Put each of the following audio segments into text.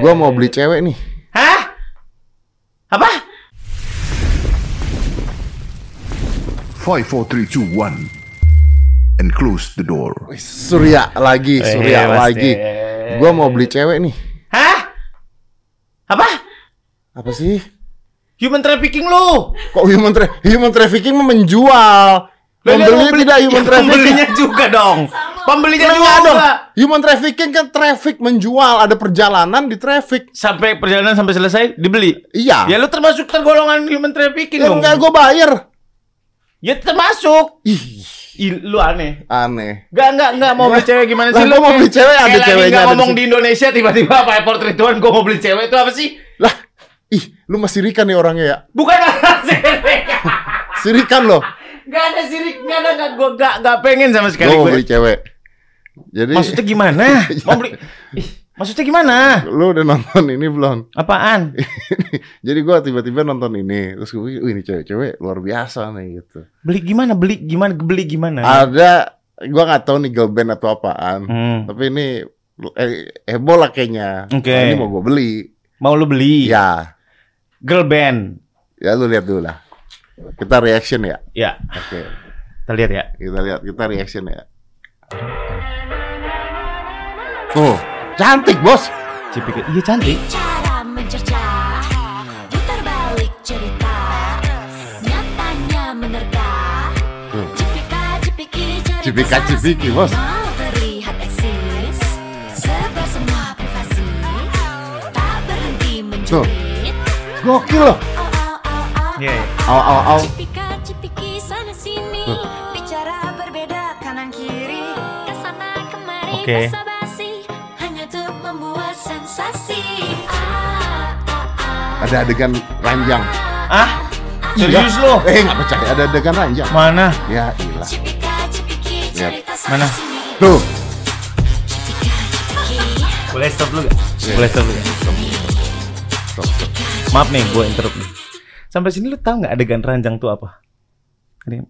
Gua mau beli cewek nih. Hah? Apa? Five, four, three, two, one, and close the door. Wih, Surya lagi, Surya Eh, pasti. lagi. Gua mau beli cewek nih. Hah? Apa? Apa sih? Human trafficking lu. Kok human tra human trafficking mah menjual. Lah, Pembeli mau beli- tidak human Ya, trafficking. Pembelinya juga dong. Pembelinya Lah, juga. dong. Human trafficking kan traffic menjual, ada perjalanan di traffic. Sampai perjalanan sampai selesai dibeli. Iya. Ya lu termasuk tergolongan human trafficking Ya dong. enggak gua bayar. Ya termasuk. Ih, Ih, lu aneh. aneh. Gak, enggak, enggak mau beli cewek gimana Lah, sih lu? gua mau beli cewek, ada ceweknya di ngomong di Indonesia tiba-tiba apa airport Rituan gua mau beli cewek itu apa sih? Lah, ih, lu masih Rikan nih orangnya ya. Bukan sirik. Sirikan loh. Gak ada sirik, gak ada, gak, gua gak, gak pengen sama sekali Gua mau gue. beli cewek. Jadi Maksudnya gimana? Mau beli? Ih, maksudnya gimana? lu udah nonton ini belum? Apaan? Jadi gua tiba-tiba nonton ini, terus gue, wih ini cewek-cewek luar biasa nih gitu. Beli gimana? Beli gimana? Beli gimana? Ada, gua nggak tahu nih girl band atau apaan. Hmm. Tapi ini eh, heboh lah kayaknya. Oke. Nah, ini mau gua beli. Mau lu beli? Ya, Girl band. ya lu lihat dulu lah. Kita reaction ya. Ya, Oke, kita lihat ya. kita lihat, kita reaction ya. Tuh, cantik bos. Cipika. Iya cantik. Cara mencerca Putar balik cerita Nyatanya menerka Tuh. Cipika cipiki cerita Cipika cipiki, bos. Menjerit Gokil loh. Au au au au. Au au au. Cipika cipiki sana sini Tuh. Bicara berbeda kanan kiri Ke sana kemari Oke. basa-basi Hanya untuk membuat sensasi ah, ah, ah. Ada adegan ranjang. Ah? Serius lo? Eh, nggak percaya ada adegan ranjang. Mana? Ya, ilah. Lihat. Mana? Tuh. Boleh stop dulu gak? Boleh stop dulu gak? Stop, stop. Maaf nih, gue interrupt nih. Sampai sini lu tahu nggak adegan ranjang tuh apa?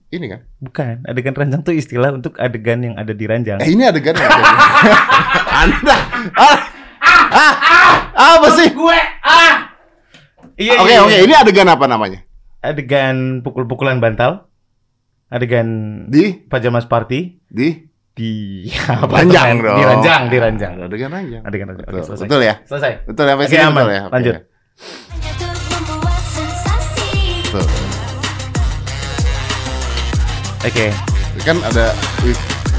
Ini kan? Bukan, adegan ranjang tuh istilah untuk adegan yang ada di ranjang. Eh, ini adegan yang ada. Anda. Ah. Ah. Apa sih? Gue ah. Iya, Oke, iya, oke. iya. Ini adegan apa namanya? adegan pukul-pukulan bantal. Adegan Di pajamas party di di Ranjang dong. Di ranjang, di ranjang. adegan ranjang. Adegan ranjang. Oke, Betul, selesai. betul ya? Selesai. Betul ya, sampai sini aman. betul ya? Oke. Lanjut. Tuh. Oke, Kan ada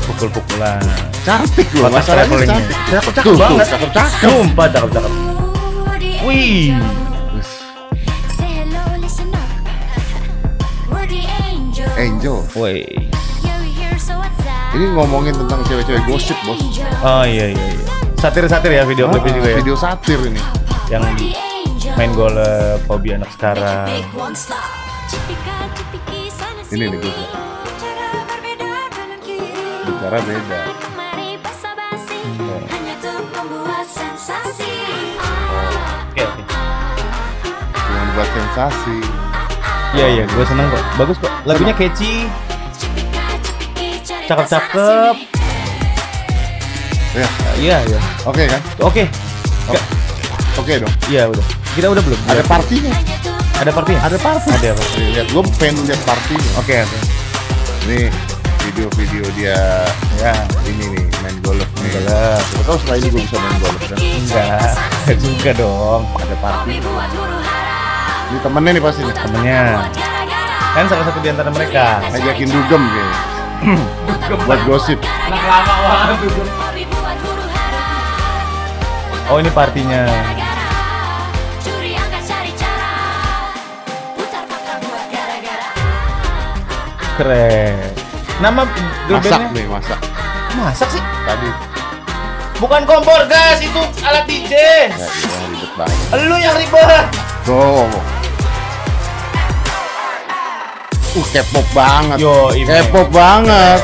pukul-pukulan. cantik loh, masalahnya cantik. Cakep, cakep Tuh, banget. cakep, cakep. Sumpah cakep, cakep. Wih. Angel. Woi. Ini ngomongin tentang cewek-cewek gosip, Bos. Oh iya iya iya. Satir-satir ya video klipnya Ah, juga ya. Video satir ini. Yang. Main golf hobi anak sekarang. Ini nih, gue. Cara berbeda kanan kiri Bicara beda. Hmm. Hanya untuk membuat sensasi Oke oke. Cuma buat sensasi. Iya iya, gue seneng kok. Bagus kok. Lagunya catchy. Cakep-cakep. Ya, Iya iya. oke kan? Oke. Oke dong. Iya udah. Kita udah belum? Ada Udah. partinya. Ada partinya? Ada party. Ada apa? Nih, lihat, gue pengen lihat partinya. Oke oke. Ini video-video dia Ya. ini nih main golf nih. Golf. Tahu setelah ini gue bisa main golf kan? Enggak. Enggak juga dong. Ada party. Ini temennya nih pasti nih. Temennya. Kan salah satu di antara mereka. Ajakin dugem kayaknya. Buat gosip. Anak lama banget hara Oh ini partinya. Keren. Nama girl Masak bandnya? nih, masak. Masak sih? Tadi. Bukan kompor gas itu alat DJ. Ya, iya, ribet banget. Lu yang ribet. Tuh. Uh, K-pop banget. Yo. K-pop banget.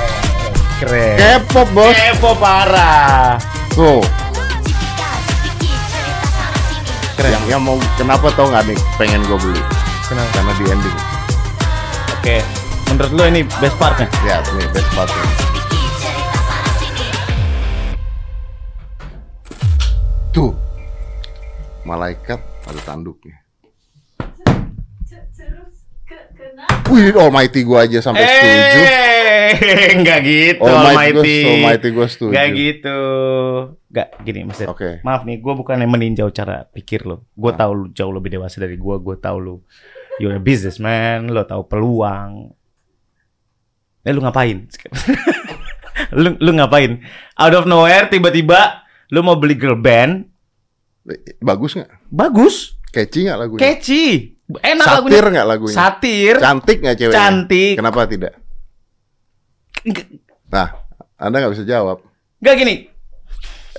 Keren. K-pop, Bos. Kepo parah. Tuh. Sini Keren. Yang, yang mau kenapa tau nggak nih pengen gue beli? Kenapa? Karena di ending. Oke. Menurut lu ini best partnya? Ya, nih best part nih. Cipiki cerita sana sini Tuh. malaikat ada tanduknya. Wih, almighty gua aja sampai setuju. Eh, enggak gitu, Almighty gua, Almighty. almighty gua setuju. Enggak gitu. Enggak gini, Mas. Oke. Maaf nih, gue bukan yang meninjau cara pikir lo. Gue Ah. tahu lu jauh lebih dewasa dari gue. Gue tahu lu, you're a businessman. Lo tahu peluang. Eh, lu ngapain? lu, lu ngapain? Out of nowhere, tiba-tiba lu mau beli girl band. Bagus nggak? Bagus, Catchy nggak lagunya? catchy, enak Satir lagunya. nggak lagunya? Satir, Cantik nggak ceweknya? cantik. Kenapa tidak? Nah, Anda nggak bisa jawab. Gak gini,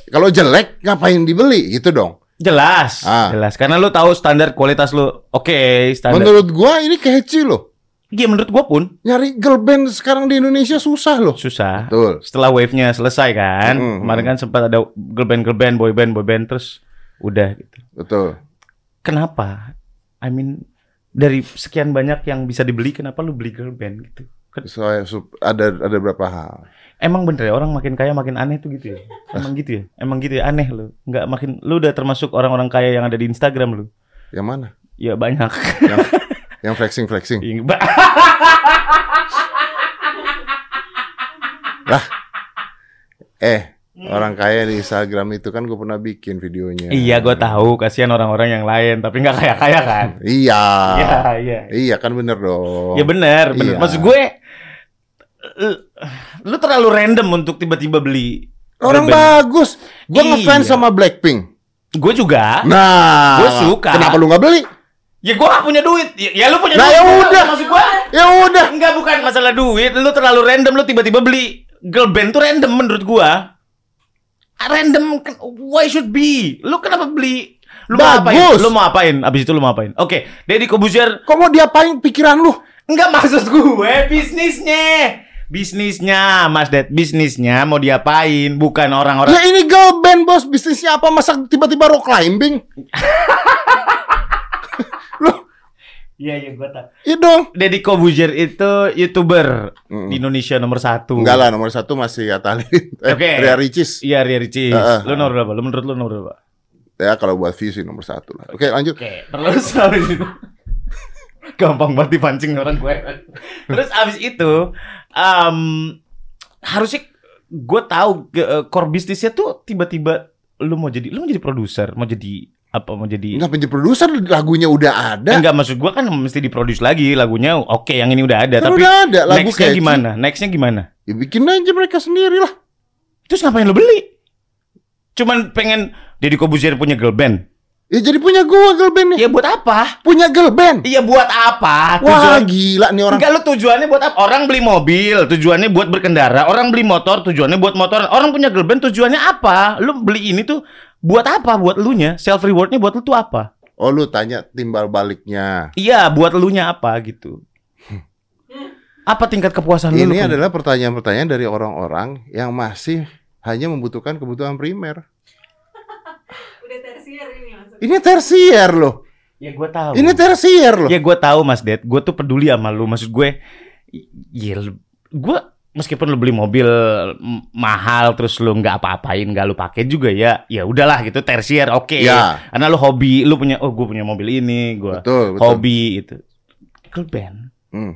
Kalau jelek, ngapain dibeli? Gitu dong. jelas, Ah. jelas. Karena lu tahu standar kualitas lu. Oke, standar. Menurut gua ini catchy loh. Iya, menurut gue pun Nyari girl band sekarang di Indonesia susah loh. susah. Betul. setelah wave-nya selesai kan. Mm, Kemarin kan sempat ada girl band, girl band, boy band, boy band terus udah gitu. Betul. Kenapa? I mean dari sekian banyak yang bisa dibeli kenapa lu beli girl band gitu? Ken- Soalnya ada ada berapa hal. Emang bener ya orang makin kaya makin aneh tuh gitu ya? Emang gitu ya? Emang gitu ya aneh lu. Nggak makin lu udah termasuk orang-orang kaya yang ada di Instagram lu. Yang mana? Ya banyak. Yang, yang flexing flexing. Ba- Eh, Hmm. orang kaya di Instagram itu kan gue pernah bikin videonya. iya, gue tahu. Kasihan orang-orang yang lain, tapi nggak kaya-kaya kan? Iya. Iya, iya. Iya kan bener dong. Ya benar, benar. Iya. Maksud gue lu, lu terlalu random untuk tiba-tiba beli Orang girl band. bagus. Gue Iya. ngefans sama Blackpink. Gue juga. Nah, Gua suka. Kenapa lu nggak beli? Ya gue gak punya duit. Ya, ya lu punya Nah, duit. ya Gua- udah. Maksud gue Ya udah. enggak bukan masalah duit. Lu terlalu random. Lu tiba-tiba beli girl band tuh random menurut gue. Random. kan- Why should be? Lu kenapa beli? Lu mau Bagus. apain? Lu mau apain? Abis itu lu mau apain? Oke, Deddy Kobuzier Kok mau diapain pikiran lu? Enggak maksud gue bisnisnya. Bisnisnya, Mas Ded, bisnisnya mau diapain? Bukan orang-orang. Ya ini girl band bos, bisnisnya apa? Masa tiba-tiba rock climbing? Iya, iya, gue tahu. iya dong. Deddy Kobuzier itu youtuber Mm-mm. di Indonesia nomor satu. Enggak lah, nomor satu masih Atali. Eh, Oke. Ria Ricis. Iya, Ria Ricis. Heeh. Lu nomor berapa? Lu menurut lu nomor berapa? Ya kalau buat view sih nomor satu lah. Oke lanjut. Oke, terus habis itu gampang banget dipancing orang gue. Terus abis itu em harusnya gue tahu ke- eh, core bisnisnya tuh tiba-tiba lu mau jadi lu mau jadi produser, mau jadi apa mau jadi Enggak menjadi produser lagunya udah ada. Enggak maksud gua kan mesti diproduce lagi lagunya. Oke, yang ini udah ada, Kan tapi udah ada lagu nextnya catchy. gimana? Nextnya gimana? Ya bikin aja mereka sendiri lah. Terus ngapain lu beli? Cuman pengen Deddy Kobuzier punya girl band. Ya jadi punya gua girl band nih. Iya buat apa? Punya girl band. Iya buat apa? Wah Tujuan gila nih orang. Enggak lu tujuannya buat apa? Orang beli mobil, tujuannya buat berkendara. Orang beli motor, tujuannya buat motor. Orang punya girl band, tujuannya apa? Lu beli ini tuh buat apa? Buat lu nya? Self rewardnya buat lu tuh apa? Oh lu tanya timbal baliknya. Iya, buat lu nya apa gitu? Apa tingkat kepuasan lu? Ini lu? adalah pertanyaan-pertanyaan dari orang-orang yang masih hanya membutuhkan kebutuhan primer. Udah tersier ini maksudnya. Ini tersier loh. Ya gue tahu. Ini tersier loh. Ya gue tahu Mas Ded, gue tuh peduli sama lu. Maksud gue, ya gue meskipun lu beli mobil mahal terus lu nggak apa-apain, nggak lu pakai juga ya, ya udahlah gitu tersier, oke. Ya. Karena lu hobi, lu punya, oh gue punya mobil ini, gue Betul, betul. hobi itu. Girl band. Hmm.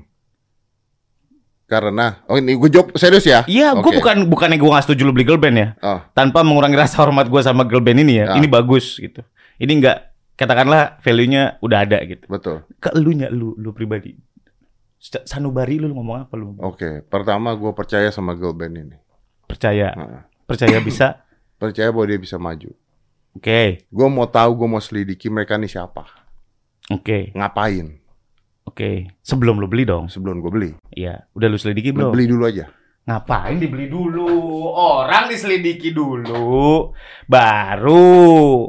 Karena oh ini gue jawab serius ya? Iya, gue Oke. bukan bukannya gue nggak setuju lu beli girl band ya, Oh, tanpa mengurangi rasa hormat gue sama girl band ini ya. Ya. Ini bagus gitu. Ini nggak katakanlah value-nya udah ada gitu. betul. Ke elunya lu, lu pribadi. Sanubari lu, lu ngomong apa lu? Oke, pertama gue percaya sama girl band ini. Percaya, Nah, percaya bisa. percaya bahwa dia bisa maju. Oke, Gue mau tahu, gue mau selidiki mereka nih siapa, oke, ngapain oke. Sebelum lu beli dong. sebelum gue beli. Iya, udah lu selidiki Lu belum? beli dulu aja. Ngapain dibeli dulu? Orang diselidiki dulu, baru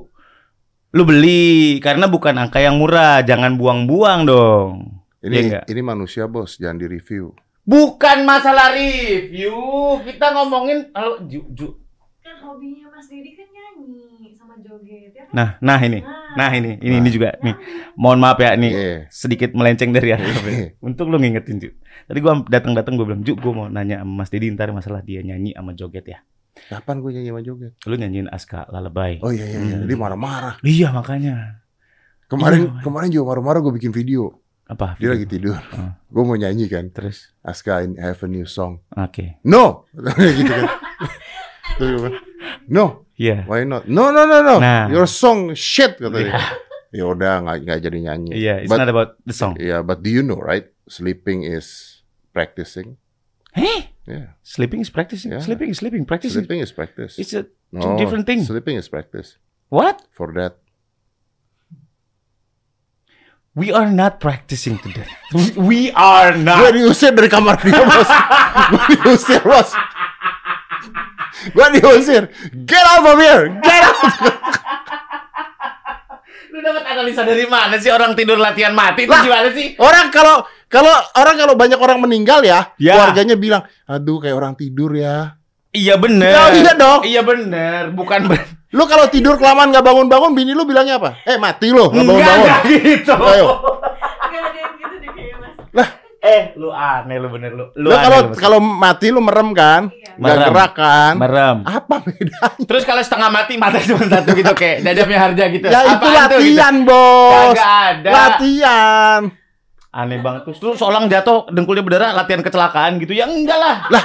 lu beli karena bukan angka yang murah. Jangan buang-buang dong. Ini nggak? ini manusia bos, jangan di review. Bukan masalah review, kita ngomongin kalau ju, ju. Kan hobinya Mas Didi kan nyanyi sama joget ya kan? Nah, nah ini, nah ini, ini, ini juga nih. Mohon maaf ya nih, Iya. sedikit melenceng dari topik. Untuk lu ngingetin Ju. Tadi gua datang-datang gua bilang, Ju, gua mau nanya sama Mas Dedi ntar masalah dia nyanyi sama joget ya. Kapan gue nyanyi sama joget? Lu nyanyiin Aska Lullaby. Oh iya iya iya. Hmm. Dia marah-marah. Iya makanya. Kemarin Iya. kemarin juga marah-marah gue bikin video. Apa? Dia lagi tidur. Ah. Gue mau nyanyi kan. Terus, Aska, I have a new song. oke. No, gitu kan. Terus gue no, Iya. why not? No, no, no, no. Nah. Your song shit kata Iya. dia. Ya udah nggak nggak jadi nyanyi. Iya, it's But- not about the song. Yeah, but do you know, right? Sleeping is practicing. Hey, Yeah, sleeping is practicing. Yeah. Sleeping is sleeping. Practicing. sleeping is practice. It's a no, different thing. Sleeping is practice. what? For that, We are not practicing today. We are gue not. diusir dari kamar dia bos. gue diusir bos. gue diusir. Get out from here. Get out. Lu dapat analisa dari mana sih orang tidur latihan mati itu Lah. gimana sih? Orang kalau kalau orang kalau banyak orang meninggal ya, Ya. keluarganya bilang, aduh kayak orang tidur ya. Iya bener. Ya, iya dong. Iya bener. Bukan ben- Lu kalau tidur kelamaan nggak bangun-bangun, bini lu bilangnya apa? Eh mati lo, nggak Enggak, bangun-bangun. enggak gitu. Ayo. Gak ada yang gitu deh kayaknya mas. Eh, lu aneh lu bener lu. Lu Lu kalau lu, kalau mati lu merem kan, Iya. nggak Merem. gerak kan? merem. Apa bedanya? Terus kalau setengah mati mata cuma satu gitu kayak dadapnya harja gitu. Ya itu Apaan gitu? latihan bos. Kagak ada. Latihan. Aneh banget terus lu seorang jatuh dengkulnya berdarah latihan kecelakaan gitu. Ya enggak lah. Lah,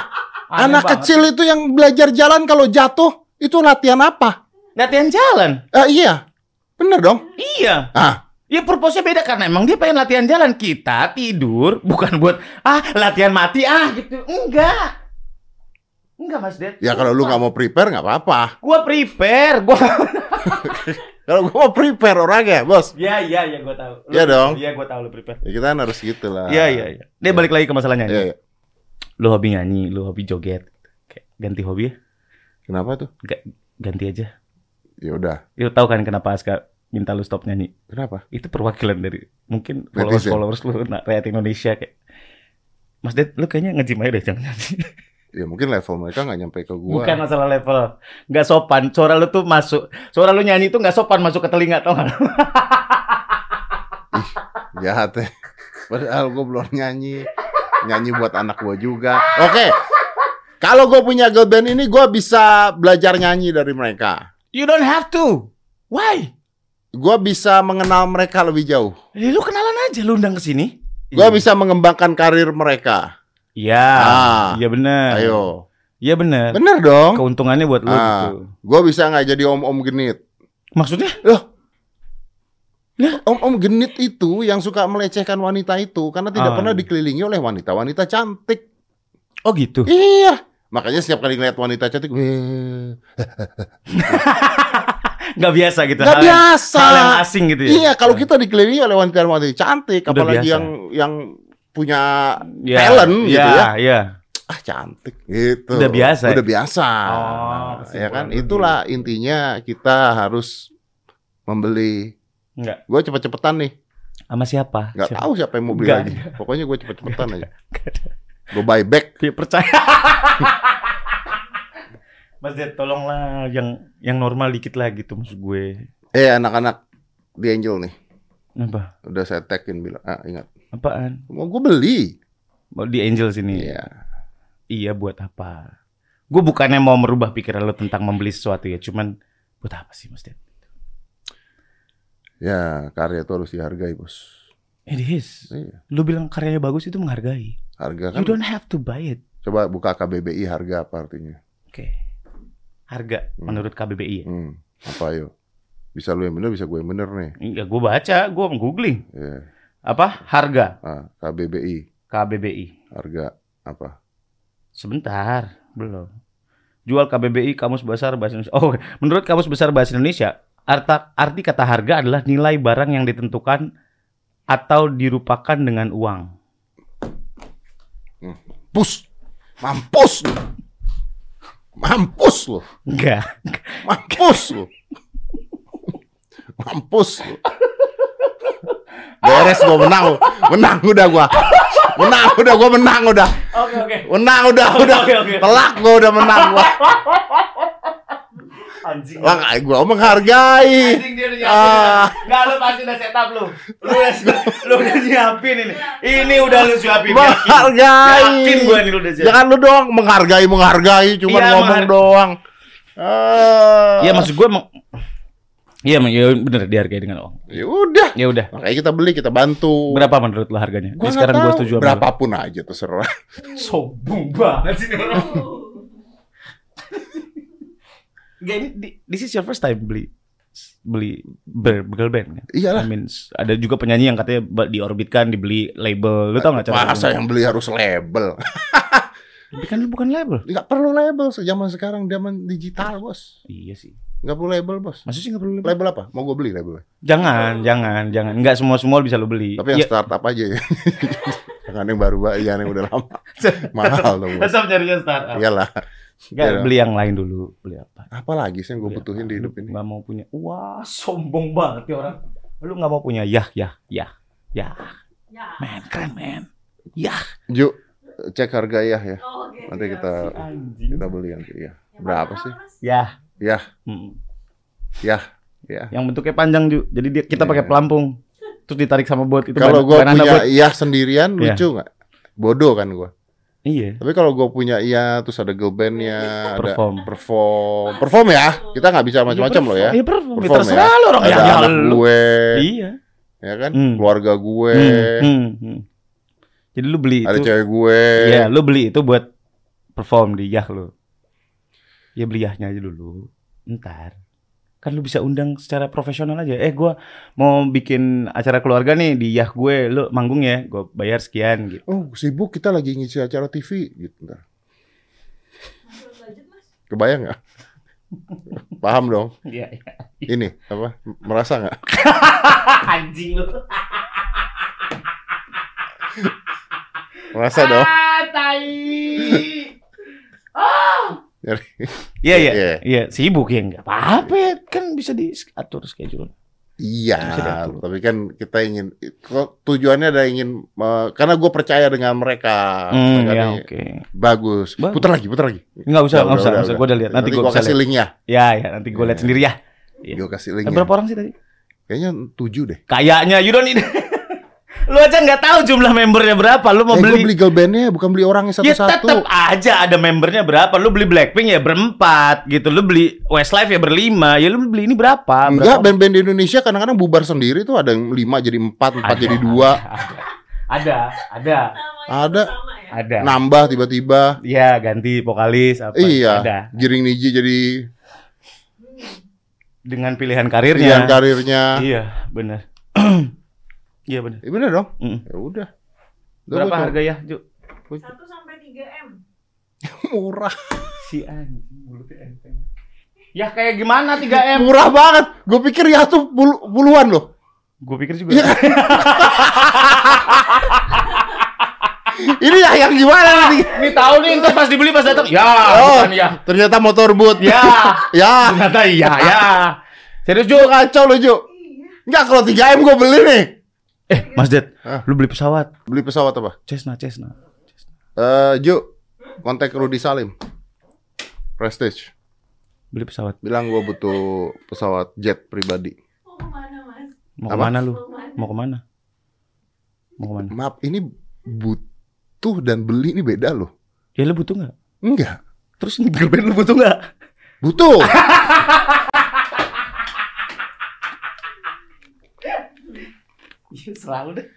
Aneh Anak banget. kecil itu yang belajar jalan kalau jatuh itu latihan apa? latihan jalan. Eh, iya, bener dong. Iya. Ah, Ya purpose-nya beda karena emang dia pengen latihan jalan. Kita tidur bukan buat ah latihan mati ah gitu. Enggak. Enggak Mas Ded. ya kalau lu nggak mau prepare nggak apa-apa. Gua prepare. Gua Kalau gua mau prepare orangnya, bos. Ya iya iya gua tahu. Iya dong. Iya gua tahu lu prepare. Ya kita kan harus gitu lah. Iya iya iya. Dia balik lagi ke masalah nyanyi. Iya, iya. Lu hobi nyanyi, lu hobi joget. Kayak ganti hobi ya? Kenapa tuh? Ga- ganti aja. Ya udah. Lu tahu kan kenapa Aska minta lu stop nyanyi? Kenapa? Itu perwakilan dari mungkin followers followers lu nah, rakyat Indonesia kayak Mas Ded, lu kayaknya ngejim aja deh jangan nyanyi. Ya mungkin level mereka nggak nyampe ke gua. Bukan masalah level. Nggak sopan. Suara lu tuh masuk. Suara lu nyanyi tuh nggak sopan masuk ke telinga tau nggak? Jahat ya. Padahal gua belum nyanyi. Nyanyi buat anak gua juga. Oke. Kalau gua punya girl band ini gua bisa belajar nyanyi dari mereka. You don't have to. Why? Gua bisa mengenal mereka lebih jauh. Ya, lu kenalan aja lu undang ke sini. Gua bisa mengembangkan karir mereka. Iya. Ah. Iya benar. Ayo. Iya benar. Bener dong. Keuntungannya buat lu Ah. gitu. Gua bisa nggak jadi om-om genit. Maksudnya? Om-om genit itu yang suka melecehkan wanita itu karena tidak Ah. pernah dikelilingi oleh wanita-wanita cantik. Oh gitu. Iya. Makanya setiap kali ngeliat wanita cantik. Nggak biasa gitu. Nggak hal yang- biasa. Hal yang asing gitu ya. Iya, kalau kita dikelilingi oleh wanita-wanita cantik, Udah apalagi biasa. yang yang punya Ya, talent gitu ya. ya. Iya. ah cantik gitu. Udah biasa ya? Udah biasa. Oh, ya kan? Itulah intinya kita harus membeli. Enggak. Gue cepet-cepetan nih. Sama siapa? Nggak Siapa? tahu siapa yang mau beli Nggak lagi. Pokoknya gue cepet-cepetan aja. Gue buy back. Dia percaya. Mas Ded, tolonglah yang yang normal dikit lah gitu maksud gue. Eh anak-anak di Angel nih. Apa? Udah saya tagin bilang. Ah ingat. Apaan? Mau gue beli. Mau di Angel sini. Iya. Iya buat apa? Gue bukannya mau merubah pikiran lo tentang membeli sesuatu ya, cuman buat apa sih Mas Ded? Ya karya itu harus dihargai bos. It is. Iya. Lu bilang karyanya bagus itu menghargai. Harga kan. You don't have to buy it. Coba buka KBBI harga apa artinya? Oke. Harga Hmm. menurut KBBI ya? Hmm. Apa ayo? Bisa lu yang bener, bisa gue yang bener nih. Ya gue baca, gue googling. Ya. Apa? Harga Ah, KBBI KBBI. harga apa? Sebentar, belum. Jual KBBI Kamus Besar Bahasa Indonesia. Oh, menurut Kamus Besar Bahasa Indonesia, arta, arti kata harga adalah nilai barang yang ditentukan atau dirupakan dengan uang. Pus, mampus lu, mampus lu, Enggak. mampus lu, mampus lu. Beres gua menang, menang udah gua, menang udah gua menang udah, Oke, oke. menang udah udah, Oke, oke. telak gua udah menang gua. Anjing. Makanya gua menghargai. Anjing dia udah Ah. nyiapin. Enggak lu pasti udah setup lu. Lu udah lu udah nyiapin ini. Ini udah lu siapin. Menghargai. Yakin gua nih lu udah siapin. Jangan lu doang menghargai menghargai cuma Iya, ngomong menghar- doang. Ah. Iya maksud gua emang Iya, ya bener dihargai dengan uang. Ya udah. Ya udah. Makanya kita beli, kita bantu. Berapa menurut lo harganya? Gua Ini sekarang nggak gua tahu. setuju. Berapapun aja terserah. Sombong banget sih ini orang. Gak ini di- this is your first time beli beli ber- girl band kan? Iyalah. I mean, ada juga penyanyi yang katanya diorbitkan dibeli label. Lu tau gak cara Masa yang beli harus label? Tapi kan lu bukan label. Nggak perlu label zaman sekarang zaman digital bos. Iya sih. Nggak perlu label bos. Maksudnya sih gak perlu label? Label apa? Mau gue beli labelnya. Jangan, jangan, jangan. Enggak semua semua bisa lu beli. Tapi yang Iya. startup aja ya. Jangan yang baru, jangan yang udah lama. Mahal dong. Tetap nyarinya startup. Iyalah. Enggak, Iya. beli yang lain dulu. Beli apa? Apa lagi sih yang gue Beli butuhin apa? di hidup ini? Nggak mau punya. Wah, sombong banget ya orang. Lu nggak mau punya yah, yah, yah, yah. Ya. Men, keren men. Yah. Ju, cek harga ya ya. Oh, oke. Nanti kita Anjing. kita beli nanti ya. Berapa sih? Yah. Ya, Mm. ya, ya. Yang bentuknya panjang juga. Jadi dia, kita Iya. pakai pelampung. Terus ditarik sama bot itu. Kalau gue punya iya sendirian Iya. lucu nggak? Bodoh kan gue. Iya. Tapi kalau gue punya iya, terus ada girl bandnya, ada Perform. perform, perform ya. Kita nggak bisa macam-macam loh ya. Iya perform. Ya, Perform terserah ya. lu orang Ada ya, anak gue, Iya. ya kan, Hmm. keluarga gue, Hmm, hmm, hmm. Jadi lu beli ada itu. cewek gue. Iya, lu beli itu buat perform di Yah lu. Ya beli Yahnya aja dulu. Ntar. Kan lu bisa undang secara profesional aja. Eh gua mau bikin acara keluarga nih di Yah gue, lu manggung ya, gua bayar sekian gitu. Oh sibuk kita lagi ngisi acara TV gitu. Ntar. Mas? Kebayang nggak? Paham dong. Iya, iya. Ini apa? Merasa nggak? Anjing lu. Merasa dong. Ah, tai. Jadi, Iya, iya. Iya. Iya, sibuk ya enggak apa-apa. Kan bisa diatur schedule. Iya, tapi kan kita ingin kok tujuannya ada ingin eh, karena gue percaya dengan mereka. Hmm, Mereka ya oke. Bagus. Bagus. Putar lagi, putar lagi. Enggak usah, enggak usah, enggak usah. Gua udah lihat. Nanti, Nanti gue kasih linknya. Ya, ya, nanti gua lihat Iya. sendiri ya. Iya. Gue kasih linknya. berapa orang sih tadi? Kayaknya tujuh deh. Kayaknya you don't need. lu aja nggak tahu jumlah membernya berapa. Lu mau eh, beli. beli girl bandnya bukan beli orangnya Ya satu-satu. tetap aja ada membernya berapa. Lu beli Blackpink ya berempat gitu. Lu beli Westlife ya berlima. Ya lu beli ini berapa? Enggak, band-band di Indonesia kadang-kadang bubar sendiri tuh ada yang lima jadi empat, empat jadi dua, Ada, ada, Ada. ya? ada. nambah tiba-tiba. Iya, ganti vokalis apa. Iya, Ada. Giring Niji jadi Dengan pilihan karirnya. pilihan karirnya. Iya, benar. Iya benar. Ya bener dong. Mm. Ya udah. Udah, Berapa harga ya, Ju? coba- 1 sampai 3 M. Murah. Si anjing mulutnya enteng. Ya kayak gimana 3M? Murah banget. Gue pikir ya tuh pul- puluhan loh. Gue pikir juga. Iya. Ini ya yang gimana nih? Ini tahu nih ntar pas dibeli pas datang. Ya, Oh, bukan ya. ternyata motor boot. Ya, ya. ternyata iya ya. Serius Ju? Kacau lo, Ju. Enggak, kalau 3M gue beli nih. Eh, Mas Ded, Hah? lu beli pesawat Beli pesawat apa? Cessna, Cessna. Eh, Ju, kontak Rudi Salim. Prestige. Beli pesawat. Bilang gue butuh pesawat jet pribadi. Mau ke mana, Mas? Mau Apa? ke mana lu? Mau ke mana? Mau ke mana? Maaf, ini butuh dan beli ini beda loh. Ya lu butuh nggak? Enggak. Terus girlfriend lu butuh nggak? Butuh. Selalu deh.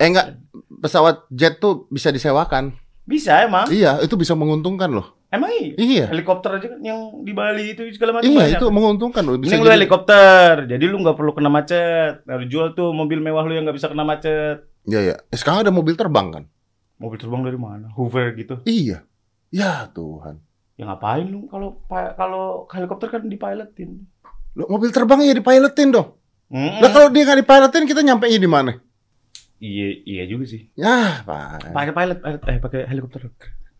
eh enggak, pesawat jet tuh bisa disewakan. Bisa emang. Iya, itu bisa menguntungkan loh. Emang iya. Iya. Helikopter aja kan yang di Bali itu segala macam. Iya, banyak. itu menguntungkan loh. Bisa Mending lu jadi- helikopter, jadi lu nggak perlu kena macet. Nah, lu jual tuh mobil mewah lu yang nggak bisa kena macet. Iya, iya. Eh, sekarang ada mobil terbang kan? Mobil terbang dari mana? Hoover gitu. Iya. Ya Tuhan. Ya ngapain lu kalau kalau helikopter kan dipilotin. Loh, mobil terbang ya dipilotin dong. Mm-mm. Lah kalau dia nggak dipilotin kita nyampe di mana? Iya iya juga sih. Ya, Pak. Pakai pilot, eh pakai helikopter.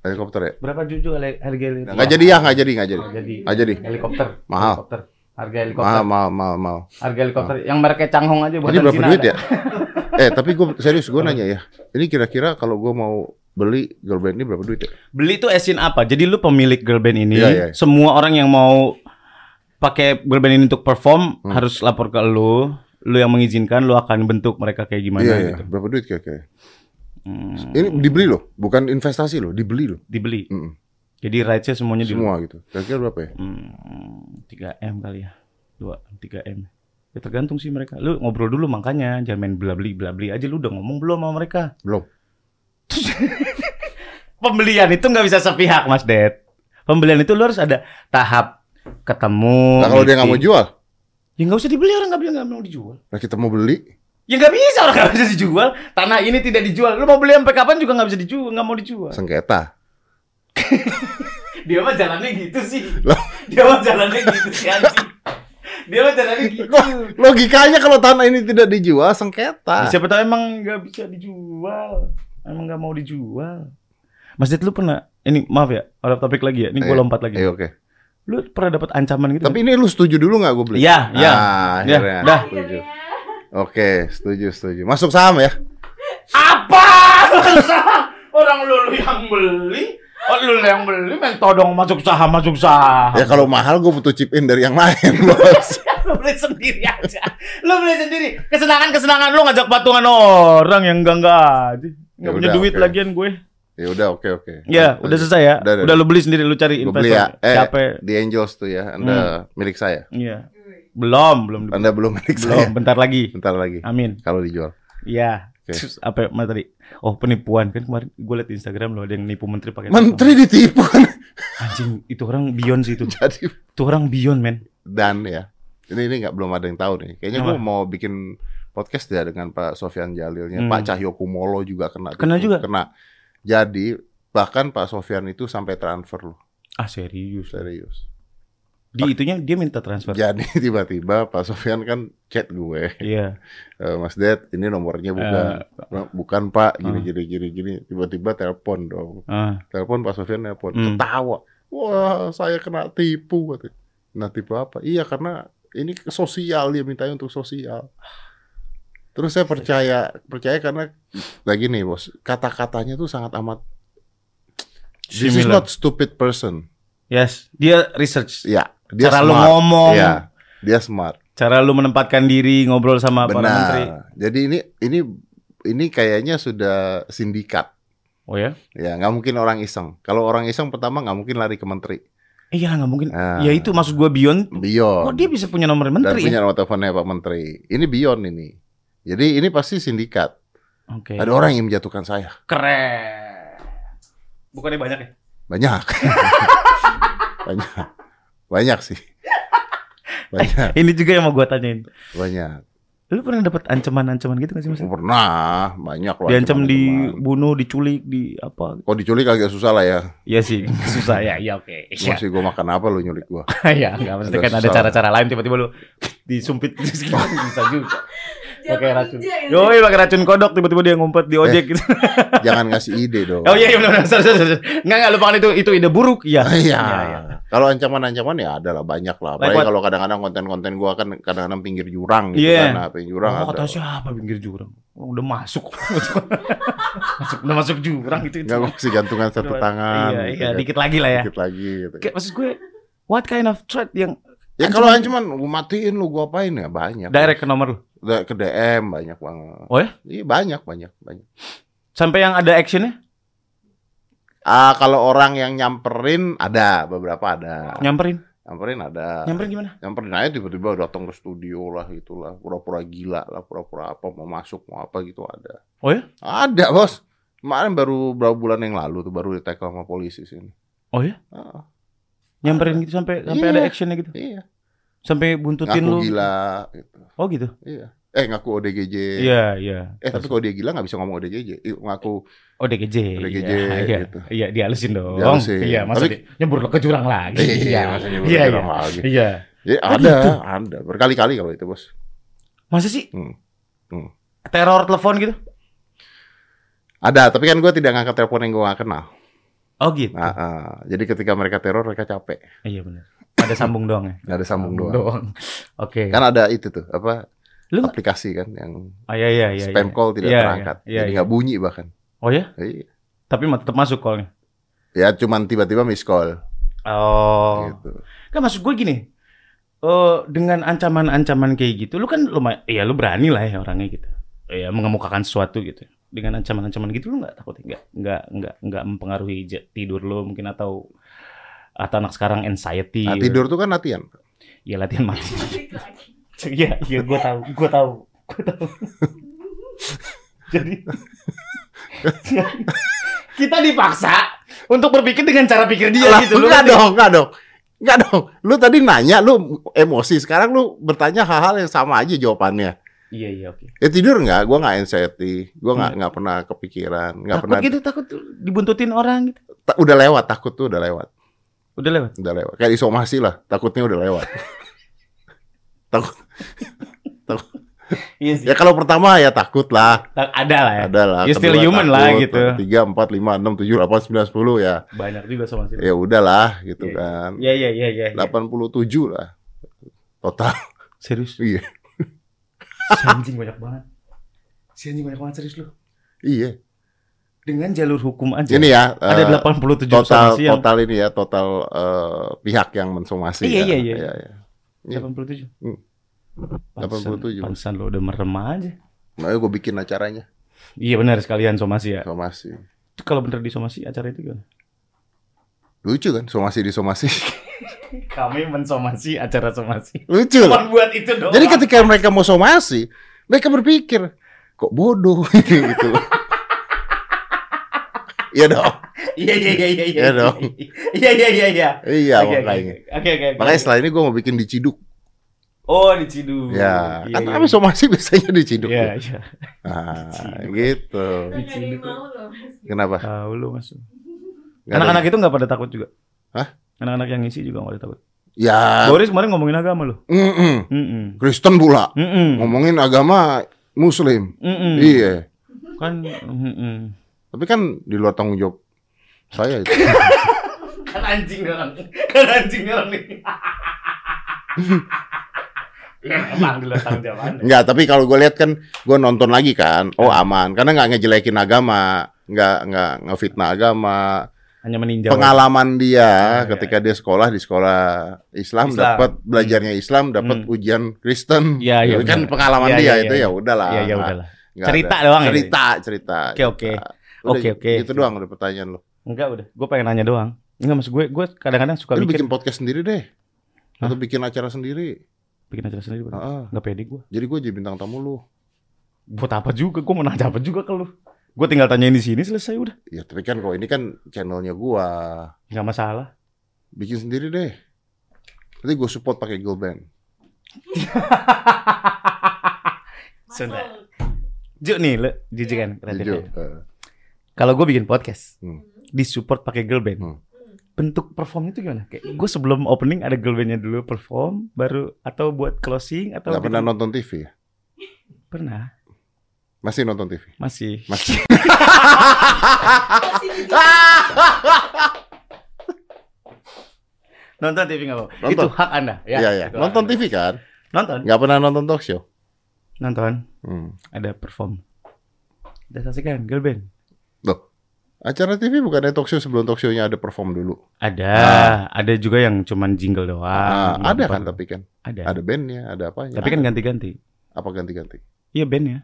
Helikopter ya. Berapa jujur harga helikopter? Nggak jadi ya, nggak jadi, nggak jadi. Nggak jadi. Helikopter. Mahal. Helikopter. Harga helikopter. Mahal, mahal, mahal, mahal. Harga helikopter yang mereknya Changhong aja buatan Ini berapa Cina duit ada. ya? eh, tapi gue serius gue nanya ya. Ini kira-kira kalau gue mau beli girl band ini berapa duit ya? Beli tuh esin apa? Jadi lu pemilik girl band ini, Iya, iya. semua orang yang mau pakai girl band ini untuk perform Hmm. harus lapor ke lu. Lu yang mengizinkan, lu akan bentuk mereka kayak gimana Iya, iya. gitu. Berapa duit kira-kira? Hmm, Ini dibeli loh, bukan investasi loh, dibeli loh. dibeli. Mm-mm. Jadi rights-nya semuanya di. Semua gitu. Kira-kira berapa ya? Hmm, 3 M kali ya. 2 3 M. Ya tergantung sih mereka. Lu ngobrol dulu makanya, jangan main bela beli bela beli aja lu udah ngomong belum sama mereka. Belum. Pembelian itu nggak bisa sepihak, Mas Ded. Pembelian itu lu harus ada tahap ketemu. Nah, kalau dia nggak mau meeting. jual, ya nggak usah dibeli orang nggak bilang nggak mau dijual. nah kita mau beli, Ya nggak bisa orang nggak bisa dijual. Tanah ini tidak dijual. Lu mau beli sampai kapan juga nggak bisa dijual, nggak mau dijual. sengketa. Dia mah jalannya gitu sih. Loh. Dia mah jalannya gitu sih anjing. Dia mah jalannya gitu. Logikanya kalau tanah ini tidak dijual sengketa. Ya, siapa tahu emang nggak bisa dijual. Emang nggak mau dijual. Mas Ded lu pernah ini maaf ya, out of topic lagi ya. Ini gue Eh, lompat lagi. Eh, oke. Lu pernah dapat ancaman gitu? Tapi ini lu setuju dulu nggak gue beli? Iya, iya. Ah, Iya, akhirnya. dah. Setuju. Oke, setuju, setuju. Masuk saham ya? Apa? Orang lu, lu yang beli? Oh, lu yang beli main todong masuk saham, masuk saham. Ya kalau mahal gue butuh chip in dari yang lain, bos. lu beli sendiri aja. Lu beli sendiri. Kesenangan-kesenangan lu ngajak patungan orang yang enggak-enggak aja. Enggak Ya punya udah, duit oke. lagian gue. Ya udah, oke, oke. Ya, udah selesai ya. Udah, Udah, udah. lu beli sendiri, lu cari investor. beli ya. Eh, Siapa? di Angels tuh ya. Anda milik saya. Iya. Belum, belum. Anda belum milik belum, saya. bentar lagi. Bentar lagi. Amin. Kalau dijual. Iya. Terus apa ya, Mas tadi? Oh, penipuan kan kemarin gue liat di Instagram lo ada yang nipu menteri pakai Menteri ditipu kan. Anjing, itu orang beyond sih itu. Jadi Itu orang beyond, men. dan ya. Ini ini nggak belum ada yang tahu nih. Kayaknya gue mau bikin podcast ya dengan Pak Sofyan Jalilnya. Hmm. Pak Cahyo Kumolo juga kena. Kena juga? Kena. Jadi bahkan Pak Sofyan itu sampai transfer loh. Ah, serius. Serius. Di itunya dia minta transfer. Jadi tiba-tiba Pak Sofyan kan chat gue. Iya. "Eh, Mas Ded, ini nomornya bukan. Eh, bukan Pak, gini Ah. gini gini gini. Tiba-tiba telepon dong. ah. Telepon Pak Sofyan telepon. Hmm. Ketawa. Wah, saya kena tipu katanya. Nah, tipu apa? Iya, karena ini sosial dia mintanya untuk sosial. Terus saya percaya, percaya karena lagi nih, Bos. Kata-katanya tuh sangat amat This is Similar. not stupid person. Yes, dia research. Ya, dia Cara lu ngomong. Iya, dia smart. Cara lu menempatkan diri ngobrol sama para menteri. Benar. Jadi ini ini ini kayaknya sudah sindikat. Oh ya? Ya, nggak mungkin orang iseng. Kalau orang iseng pertama nggak mungkin lari ke menteri. Iya nggak mungkin. Ah. Ya itu maksud gua beyond. Beyond. Kok dia bisa punya nomor dan menteri? punya ya? nomor teleponnya Pak Menteri. Ini beyond ini. Jadi ini pasti sindikat. Oke. Ada orang yang menjatuhkan saya. Keren. Bukannya banyak ya? Banyak. banyak. Banyak sih. Banyak. Ini juga yang mau gua tanyain. Banyak. Lu pernah dapat ancaman-ancaman gitu gak sih Mas? Pernah. Banyak loh. Diancam dibunuh, diculik, di apa? Kok diculik agak susah lah ya. Iya sih, susah ya. Iya oke. Iya. Masih gue makan apa lu nyulik gua. Iya, enggak maksudnya Agak kan ada cara-cara lain tiba-tiba lu disumpit bisa juga. Pakai racun. gitu. Yoi, pakai racun kodok tiba-tiba dia ngumpet di ojek gitu. Jangan ngasih ide dong. Oh iya iya benar benar. Sorry, sorry, sorry. Enggak enggak lupakan itu itu ide buruk. Iya. Iya. iya. Kalau ancaman-ancaman ya ada lah banyak lah. Apalagi Like kalau kadang-kadang konten-konten gua kan kadang-kadang pinggir jurang gitu Iya. kan. Nah, pinggir jurang Oh, ada. kata siapa pinggir jurang? Udah masuk. masuk udah masuk jurang gitu. itu. Enggak kasih gantungan satu Udah, tangan. Iya, gitu iya, kan. dikit lagi lah ya. Dikit lagi gitu. Kayak maksud gue what kind of threat yang Ya kalau ancaman gua matiin lu gua apain ya banyak. direct ke nomor lu? Ke DM banyak banget. Oh ya? Iya banyak banyak banyak. Sampai yang ada actionnya? Ah kalau orang yang nyamperin ada beberapa ada. Nyamperin. Nyamperin ada. Nyamperin gimana? Nyamperin aja tiba-tiba datang ke studio lah itulah pura-pura gila lah pura-pura apa mau masuk mau apa gitu ada. Oh ya? Ada bos. Kemarin baru berapa bulan yang lalu tuh baru ditekel sama polisi sini. Oh ya? Ah, Nyamperin gitu sampai sampai Iya. ada actionnya gitu. iya. Sampai buntutin Ngaku lu. gila gitu. Oh gitu. Iya. Eh ngaku ODGJ. Iya, iya. Eh tapi kalau dia gila nggak bisa ngomong ODGJ. Ih, Ngaku Oh DGJ. DGJ, Iya, iya. gitu. Iya, dihalusin dong. Dihalusin. Iya, masa Tapi- nyebur lo ke jurang lagi. Iya, masa nyebur ke Iya, jurang iya. lagi. Iya. Ya, ada, gitu? ada. Berkali-kali kalau itu bos. Masa sih? Hmm. Hmm. Teror telepon gitu? Ada, tapi kan gue tidak ngangkat telepon yang gue gak kenal. Oh gitu. Nah, ah. jadi ketika mereka teror mereka capek. Iya benar. Ada sambung doang ya. Ada sambung doang. Oke. Kan ada itu tuh apa Lu aplikasi kan yang Ah, iya iya iya. spam iya. call tidak Iya, terangkat. Iya, jadi iya. nggak bunyi bahkan. Oh ya? Iya. Tapi tetap masuk callnya. Ya cuman tiba-tiba miss call Oh. gitu. Kan maksud gue gini. eh dengan ancaman-ancaman kayak gitu, lu kan lumayan, ya lu berani lah ya orangnya gitu. Ya mengemukakan sesuatu gitu. Dengan ancaman-ancaman gitu lu nggak takut nggak nggak nggak nggak mempengaruhi tidur lu mungkin atau atau anak sekarang anxiety. Nah, tidur tuh kan latihan. Ya latihan mati. Iya, iya gue tahu, gue tahu, gue tahu. Jadi kita dipaksa untuk berpikir dengan cara pikir dia Lah, gitu. Enggak dong, enggak dong. Enggak dong. Lu tadi nanya, lu emosi. Sekarang lu bertanya hal-hal yang sama aja jawabannya. Iya iya oke. Ya tidur nggak? Gua nggak anxiety. Gua nggak nggak pernah kepikiran. Nggak Hmm. Takut pernah. gitu, takut dibuntutin orang gitu. Ta- Udah lewat. Takut tuh udah lewat. Udah lewat. Udah lewat. Kayak disomasi lah. Takutnya udah lewat. takut. takut. Iya sih. Ya kalau pertama ya takut lah. Ada lah ya. Ada lah. You still human lah takut. gitu. Tiga, empat, lima, enam, tujuh, delapan, sembilan, sepuluh ya. Banyak juga sama sih. Ya udahlah gitu Iya, kan. Iya iya iya iya. iya. 87 lah. Total. Serius? Iya. Si anjing banyak banget. Si anjing banyak banget serius lu. Iya. Dengan jalur hukum aja. Ini ya. ada eh, 87 total yang total ini ya total eh, pihak yang mensomasi Iya, ya. iya, iya. iya. iya. 87. Hmm. Pantesan- 87. Pantesan lo udah merem aja. Makanya gue bikin acaranya Iya benar sekalian somasi ya. somasi Itu kalau bener di somasi acara itu gimana? lucu kan somasi di somasi Kami mensomasi acara somasi. lucu Cuma buat itu doang. jadi ketika mereka mau somasi mereka berpikir kok bodoh gitu Iya dong Iya iya iya iya Iya dong. Iya iya iya iya. iya Oke, oke, makanya Oke oke. oke. makanya setelah ini gue mau bikin diciduk Oh diciduk. ya Iya, kan iya. kami somasi biasanya diciduk Iya tuh. iya. ah, gitu Kan nggak ada yang mau loh. Mas. kenapa Tahu lu mas. Anak-anak itu nggak pada takut juga. Hah? Anak-anak yang ngisi juga nggak pada takut. ya Boris kemarin ngomongin agama loh. Mm Kristen pula -mm. ngomongin agama Muslim Mm-mm. iya Kan. mm-mm. Tapi kan di luar tanggung jawab saya itu. Kan anjing orang. Kan anjing orang nih. Ya emang di luar tanggung jawab Anda. Enggak, tapi kalau gue lihat kan gue nonton lagi kan, oh aman, karena nggak ngejelekin agama, nggak nggak ngefitnah agama. Hanya meninjau. Pengalaman dia Ah, ketika dia sekolah di sekolah Islam, Islam. dapat belajarnya Islam, dapat Hmm. ujian Kristen. Iya, iya, kan benar. pengalaman Iya, dia iya, itu iya. ya udahlah. Iya ya udahlah. Cerita ada. doang ya? Cerita, cerita. Oke, oke. Oke, oke. Itu doang udah pertanyaan lo. Enggak udah. Gue pengen nanya doang. Enggak maksud gue. Gue kadang-kadang suka Lu mikir. bikin podcast sendiri deh. Atau bikin acara sendiri. Bikin acara sendiri. Bang. Heeh. Nggak pede gue. Jadi gue jadi bintang tamu lu. Buat apa juga? Gue mau nanya apa juga ke lu. Gue tinggal tanyain di sini selesai udah. Ya tapi kan kalau ini kan channelnya gua Nggak masalah. bikin sendiri deh. Nanti gue support pakai girl band. Sudah. Juk nih, lu jujur kan Jujur. Ya. Kalau gue bikin podcast, Hmm. disupport pakai girl band. Hmm. Bentuk performnya itu gimana? Kayak gue sebelum opening ada girl bandnya dulu perform, baru atau buat closing atau pernah gitu? nonton TV ya? Pernah, Masih nonton TV? masih. Masih. Nonton TV nggak apa? Itu hak anda. Ya, Iya, iya. itu hak Nonton Anda. TV kan? Nonton. Nggak pernah nonton talk show? Nonton. Hmm. Ada perform. Udah saksikan girl band. Loh, acara TV bukan ada talk show sebelum talk show-nya ada perform dulu? Ada, ada juga yang cuman jingle doang. Ah, Nggak ada kan tapi kan? Ada. Ada bandnya, ada apanya? Tapi kan ganti-ganti. Apa ganti-ganti? Iya band ya.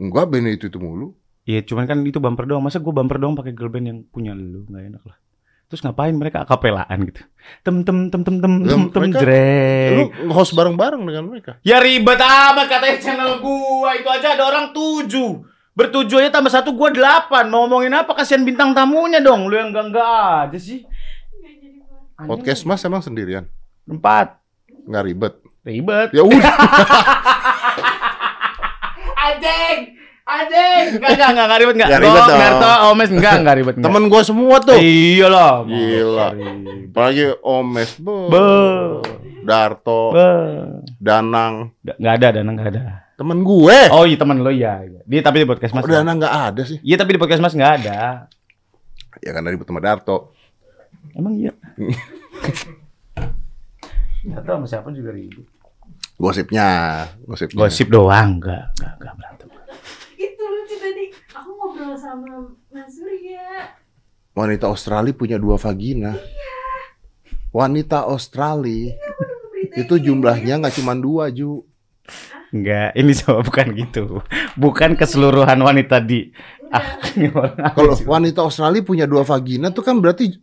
Enggak, band itu itu mulu. Iya, cuman kan itu bumper doang. Masa gue bumper doang pakai girl band yang punya lu, nggak enak lah. Terus ngapain mereka akapelaan gitu? Tem tem tem tem tem tem tem jreng. Lu host bareng-bareng dengan mereka. Ya ribet amat katanya channel gua itu aja ada orang tujuh. Bertujuh aja tambah satu gua delapan. Mau ngomongin apa? Kasihan bintang tamunya dong. Lu yang enggak enggak aja sih. Nggak Podcast Mas emang sendirian? empat. Nggak ribet. Ribet. Ya udah. Anjing. Anjing. Enggak enggak enggak, enggak ribet enggak. Nggak ribet Dok, dong. Narto, Omes enggak enggak ribet enggak. Temen gua semua tuh. Iya lah. Gila. Ribet. Apalagi Omes, Be. Be. Darto, Be. Danang. Enggak ada, Dana enggak ada. Temen gue. Oh iya teman lo iya. iya. Dia tapi di podcast Mas. Kok Danang nggak ada sih? Iya tapi di podcast Mas enggak ada. Ya karena ribut sama Darto. Emang iya. Tahu sama siapa juga ribut. Gosipnya, gosipnya. Gosip doang, enggak, enggak, enggak berantem. Itu lucu tadi. Aku ngobrol sama Mas Surya. Wanita Australia punya dua vagina. Wanita Australia beritanya Itu jumlahnya nggak cuma dua, Ju. Enggak, ini coba bukan gitu. Bukan keseluruhan wanita di ah, Kalau wanita Australia punya dua vagina tuh kan berarti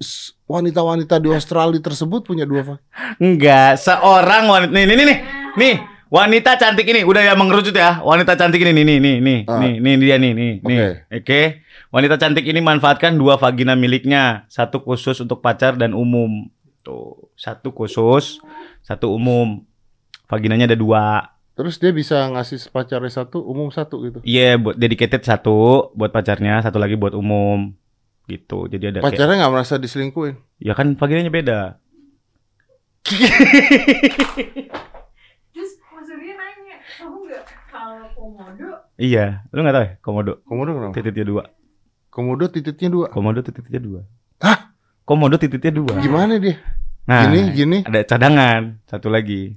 wanita-wanita di Australia tersebut punya dua vagina. enggak, seorang wanita nih nih nih nih. Nih, wanita cantik ini udah ya mengerucut ya. Wanita cantik ini nih nih nih nih Ah. nih nih dia nih nih nih. Oke. Oke. Wanita cantik ini manfaatkan dua vagina miliknya, satu khusus untuk pacar dan umum. Tuh, satu khusus, satu umum. Vaginanya ada dua. Terus dia bisa ngasih pacarnya satu, umum satu gitu. Iya, buat dedicated satu buat pacarnya, satu lagi buat umum. Gitu. Jadi ada kayak Pacarnya nggak merasa diselingkuhin. Ya kan vaginanya beda. Terus Mas Surya nanya, kamu nggak kalau komodo Iya, lu nggak tahu ya komodo Komodo kenapa? titiknya dua. Komodo titiknya dua. Komodo titiknya dua. Hah? Komodo titiknya dua. Gimana dia? Nah, Gini, gini. ada cadangan satu lagi.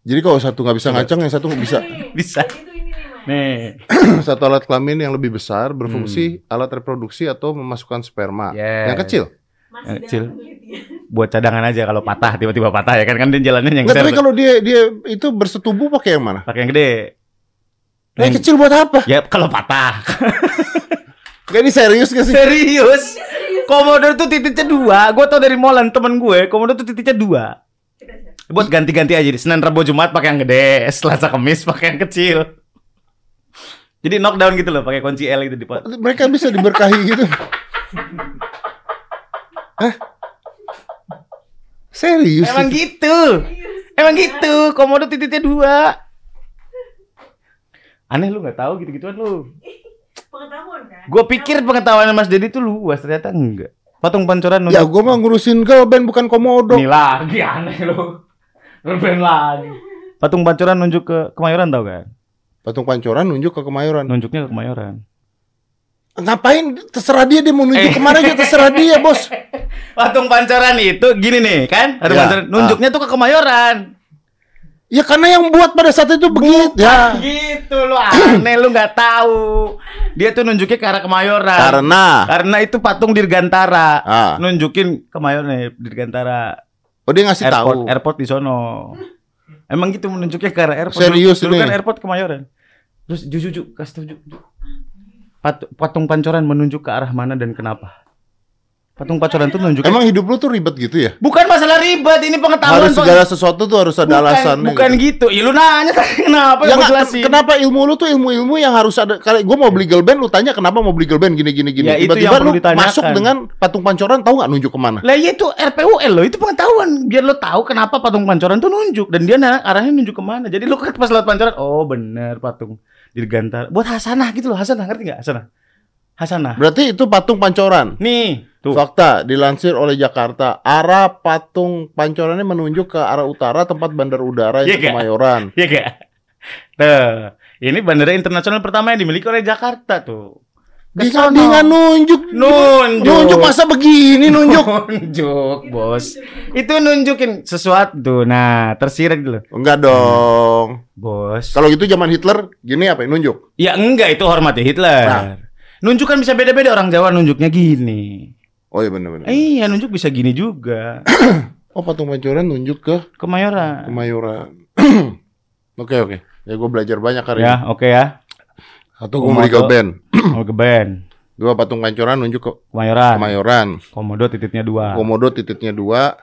Jadi kalau satu nggak bisa ngacang, yang satu nggak bisa. Bisa. jadi tuh ini nih satu alat kelamin yang lebih besar berfungsi alat reproduksi atau memasukkan sperma. Yes. Yang kecil. Masih yang kecil. buat cadangan aja kalau patah tiba-tiba patah ya kan kan dia jalannya yang Nggak, tapi kalau dia dia itu bersetubuh pakai yang mana? Pakai yang gede. Yang Yang- kecil buat apa? Ya kalau patah. Gak ini serius gak sih? Serius? Komodo tuh titiknya dua. Gue tau dari Molan temen gue. Komodo tuh titiknya dua. Buat ganti-ganti aja. Senin, Rabu, Jumat pakai yang gede. Selasa, Kamis pakai yang kecil. Jadi knockdown gitu loh. Pakai kunci L gitu di pot. Mereka bisa diberkahi gitu. Hah? Serius? Emang itu? gitu. Emang gitu. Komodo titiknya dua. Aneh lu nggak tahu gitu-gituan lu. Pengetahuan kan? Gue pikir pengetahuan Mas Dedi tuh luas, ternyata enggak. Patung pancoran Ya gue mah ngurusin girl band bukan komodo. Ini lagi aneh lu. Ngerben lagi. Patung pancoran nunjuk ke Kemayoran tau kan? Patung pancoran nunjuk ke Kemayoran. Nunjuknya ke Kemayoran. Ngapain? Terserah dia dia mau nunjuk Eh. ke mana aja terserah dia bos. Patung pancoran itu gini nih kan? Patung Ya, pancoran nunjuknya tuh ke Kemayoran. Ya karena yang buat pada saat itu begitu. Ya. Gitu lu aneh lu nggak tahu. Dia tuh nunjuknya ke arah Kemayoran. Karena. Karena itu patung Dirgantara. Ah. Nunjukin Kemayoran nih, Dirgantara. Oh dia ngasih airport, tahu. airport di sono. Emang gitu menunjuknya ke arah airport. Serius dulu, kan airport Kemayoran. Terus Ju, Ju, kasih Ju. Pat- patung pancoran menunjuk ke arah mana dan kenapa? Patung pancoran tuh nunjuk. Emang hidup lu tuh ribet gitu ya? bukan masalah ribet, ini pengetahuan. Harus segala sesuatu tuh harus ada bukan, alasannya. bukan gitu. gitu. Ya lu nanya kenapa Ya ya, jelasin. kenapa ilmu lu tuh ilmu-ilmu yang harus ada Kalau gue mau beli girl band, lu tanya kenapa mau beli girl band gini gini gini. Ya, itu Tiba-tiba lu masuk dengan patung pancoran tahu nggak nunjuk ke mana? Lah iya itu RPUL loh, itu pengetahuan biar lo tahu kenapa patung pancoran tuh nunjuk dan dia arahnya nunjuk ke mana. Jadi kan pas lewat pancoran, oh bener patung dirgantara. Buat hasanah gitu loh, hasanah ngerti nggak hasanah? Hasanah. Berarti itu patung pancoran. Nih, tuh. Fakta dilansir oleh Jakarta, arah patung pancorannya menunjuk ke arah utara tempat bandar udara Iya yang? Kemayoran. Iya gak? Tuh, ini bandara internasional pertama yang dimiliki oleh Jakarta tuh. Dia nggak nunjuk. Nunjuk. Nunjuk masa begini nunjuk. nunjuk, bos. Itu nunjukin sesuatu. Nah, tersirat gitu loh. Enggak dong. Bos. Kalau gitu zaman Hitler gini apa nunjuk? Ya enggak itu hormati Hitler. Nah. Nunjuk kan bisa beda-beda orang Jawa nunjuknya gini. Oh iya benar-benar. Eh, iya nunjuk bisa gini juga. Oh patung pancoran nunjuk ke Kemayoran. Kemayoran. Oke oke. Ya gue belajar banyak hari ini. Ya, oke ya. Satu gue Komodo. girl band. Mau ke band. Dua patung pancoran nunjuk ke Kemayoran. Kemayoran. Komodo titiknya dua. Komodo titiknya dua.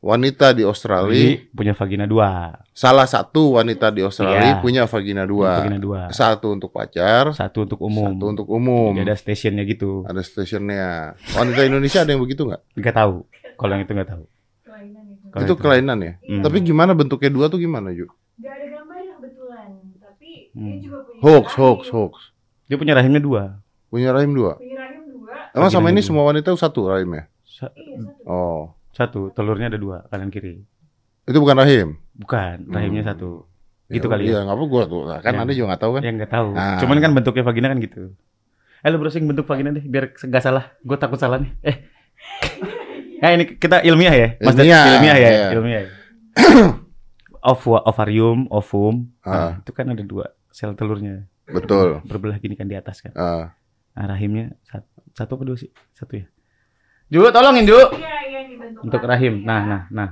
Wanita di Australia. Jadi punya vagina dua. Salah satu wanita di Australia Iya. punya vagina dua. Vagina dua. Satu untuk pacar. Satu untuk umum. Satu untuk umum. Jadi ada stationnya gitu. Ada stationnya. Wanita Indonesia ada yang begitu nggak? Nggak tahu. Kalau yang itu nggak tahu. Kelainan itu. Kalau itu kelainan ya. Hmm. Tapi gimana bentuknya dua tuh gimana Ju? Gak ada gambarnya kebetulan, tapi dia Hmm. juga punya Hoax, rahim. hoax, hoax. Dia punya rahimnya dua. Punya rahim dua. Punya rahim dua. Emang sama ini dua. semua wanita satu rahimnya? Sa- Iya satu. Oh, Satu. Telurnya ada dua. Kanan kiri. itu bukan rahim. Bukan. Rahimnya Hmm. satu. Gitu Ya, kali ya. Iya, ngapa gua tuh? Kan Ya. Anda juga nggak tahu kan? Ya nggak tahu. Ah. Cuman kan bentuknya vagina kan gitu. Eh lu browsing bentuk vagina deh biar nggak salah. Gue takut salah nih. Eh. Nah ini kita ilmiah ya, Mas? Ilmiah, ilmiah ya, iya. ilmiah. ya. Ov ovarium, ovum, Ah. nah, itu kan ada dua sel telurnya Betul. berbelah gini kan di atas kan. Ah, Nah, rahimnya satu, satu apa dua sih? Satu ya. Ju, tolongin Ju. Iya, iya dibentuk Untuk rahim. Nah, nah, nah.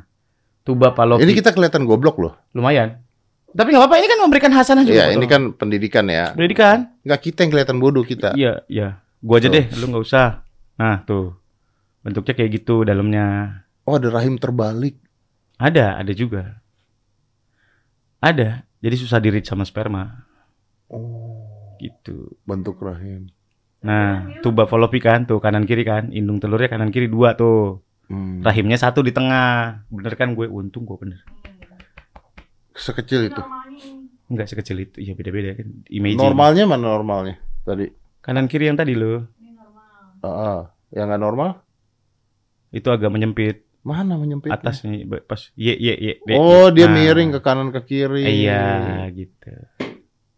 Tuba Palopi. Ini kita kelihatan goblok loh. lumayan. Tapi nggak apa-apa, ini kan memberikan hasanah juga. Iya, ini kan pendidikan ya. pendidikan. Enggak kita yang kelihatan bodoh kita. Iya, iya. Gua aja Tuh. deh, lu nggak usah. Nah, tuh. Bentuknya kayak gitu dalamnya. Oh, ada rahim terbalik. Ada, ada juga. Ada. Jadi susah dirit sama sperma Oh, gitu. bentuk rahim. Nah, tuba fallopi kan tuh kanan kiri kan, indung telurnya kanan kiri dua tuh. Hmm. Rahimnya satu di tengah. Bener kan gue untung gue bener. Sekecil itu. Enggak sekecil itu. Iya beda-beda kan. Imagine. Normalnya mana normalnya? Tadi. Kanan kiri yang tadi lo. Ini normal. Ah, ah. yang nggak normal? Itu agak menyempit. Mana menyempit? Atas nih ba- pas ye ye ye. de. Oh, dia Nah. miring ke kanan ke kiri. Iya gitu.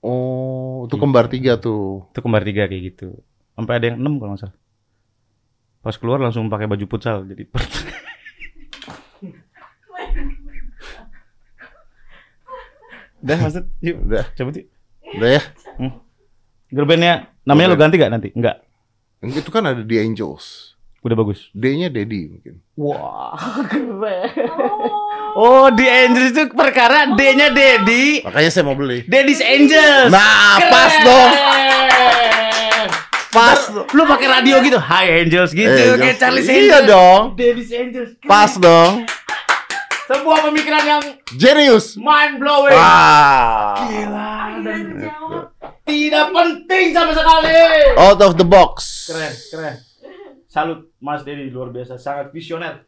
Oh, itu Gitu. kembar tiga tuh. Itu kembar tiga kayak gitu. Sampai ada yang enam kalau nggak salah. Pas keluar langsung pakai baju futsal jadi. Udah maksud yuk Udah, cabut yuk. udah ya. Girl bandnya namanya lo ganti gak nanti? Enggak. Itu kan ada The Angels. Udah bagus. D-nya Daddy mungkin. Wah, keren. Oh, The Angels itu perkara D-nya Daddy. Makanya saya mau beli. Daddy's Angels. Nah, Keren. pas dong. Pas. Lu pakai radio gitu. Hi Angels gitu Eh, kayak Angels. Charlie Iya Angels. dong. Daddy's Angels. Keren. Pas dong. Sebuah pemikiran yang Genius. mind blowing. Wah. Gila. Terjawab. Tidak penting sama sekali. Out of the box. Keren, keren. Salut Mas Dedi luar biasa, sangat visioner.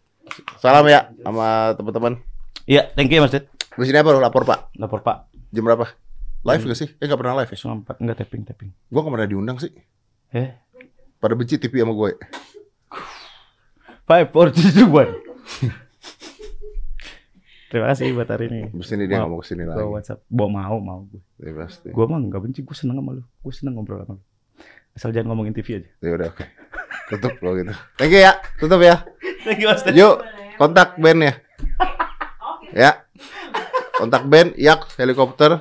Salam ya sama teman-teman. Iya, thank you Mas Ded. Di sini apa lu lapor Pak? Lapor Pak. Jam berapa? Live gak sih? Eh gak pernah live ya? Empat enggak tapping tapping. Gak pernah diundang sih. Eh, Pada benci TV sama gue. five, four, three, two, one. Terima kasih buat hari ini. Terus ini dia mau ke sini Gua lagi. WhatsApp, bawa mau mau gue. Ya pasti. Gue mah nggak benci, gue seneng sama lu. Gue seneng ngobrol sama lu. Asal jangan ngomongin TV aja. Ya udah oke. Tutup lo gitu. Thank you ya. Tutup ya. Thank you Mas. Yuk, kontak band ya. Ya. Kontak band Yak helikopter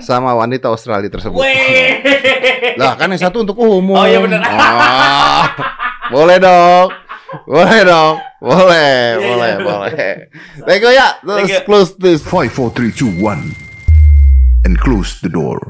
sama wanita Australia tersebut. Weh. Lah kan yang satu untuk umum. Oh, iya bener. Ah, boleh dong. Boleh dong. Boleh, Iya, boleh, iya. boleh. Thank you ya. You. close this. 5, 4, 3, 2, 1. And close the door.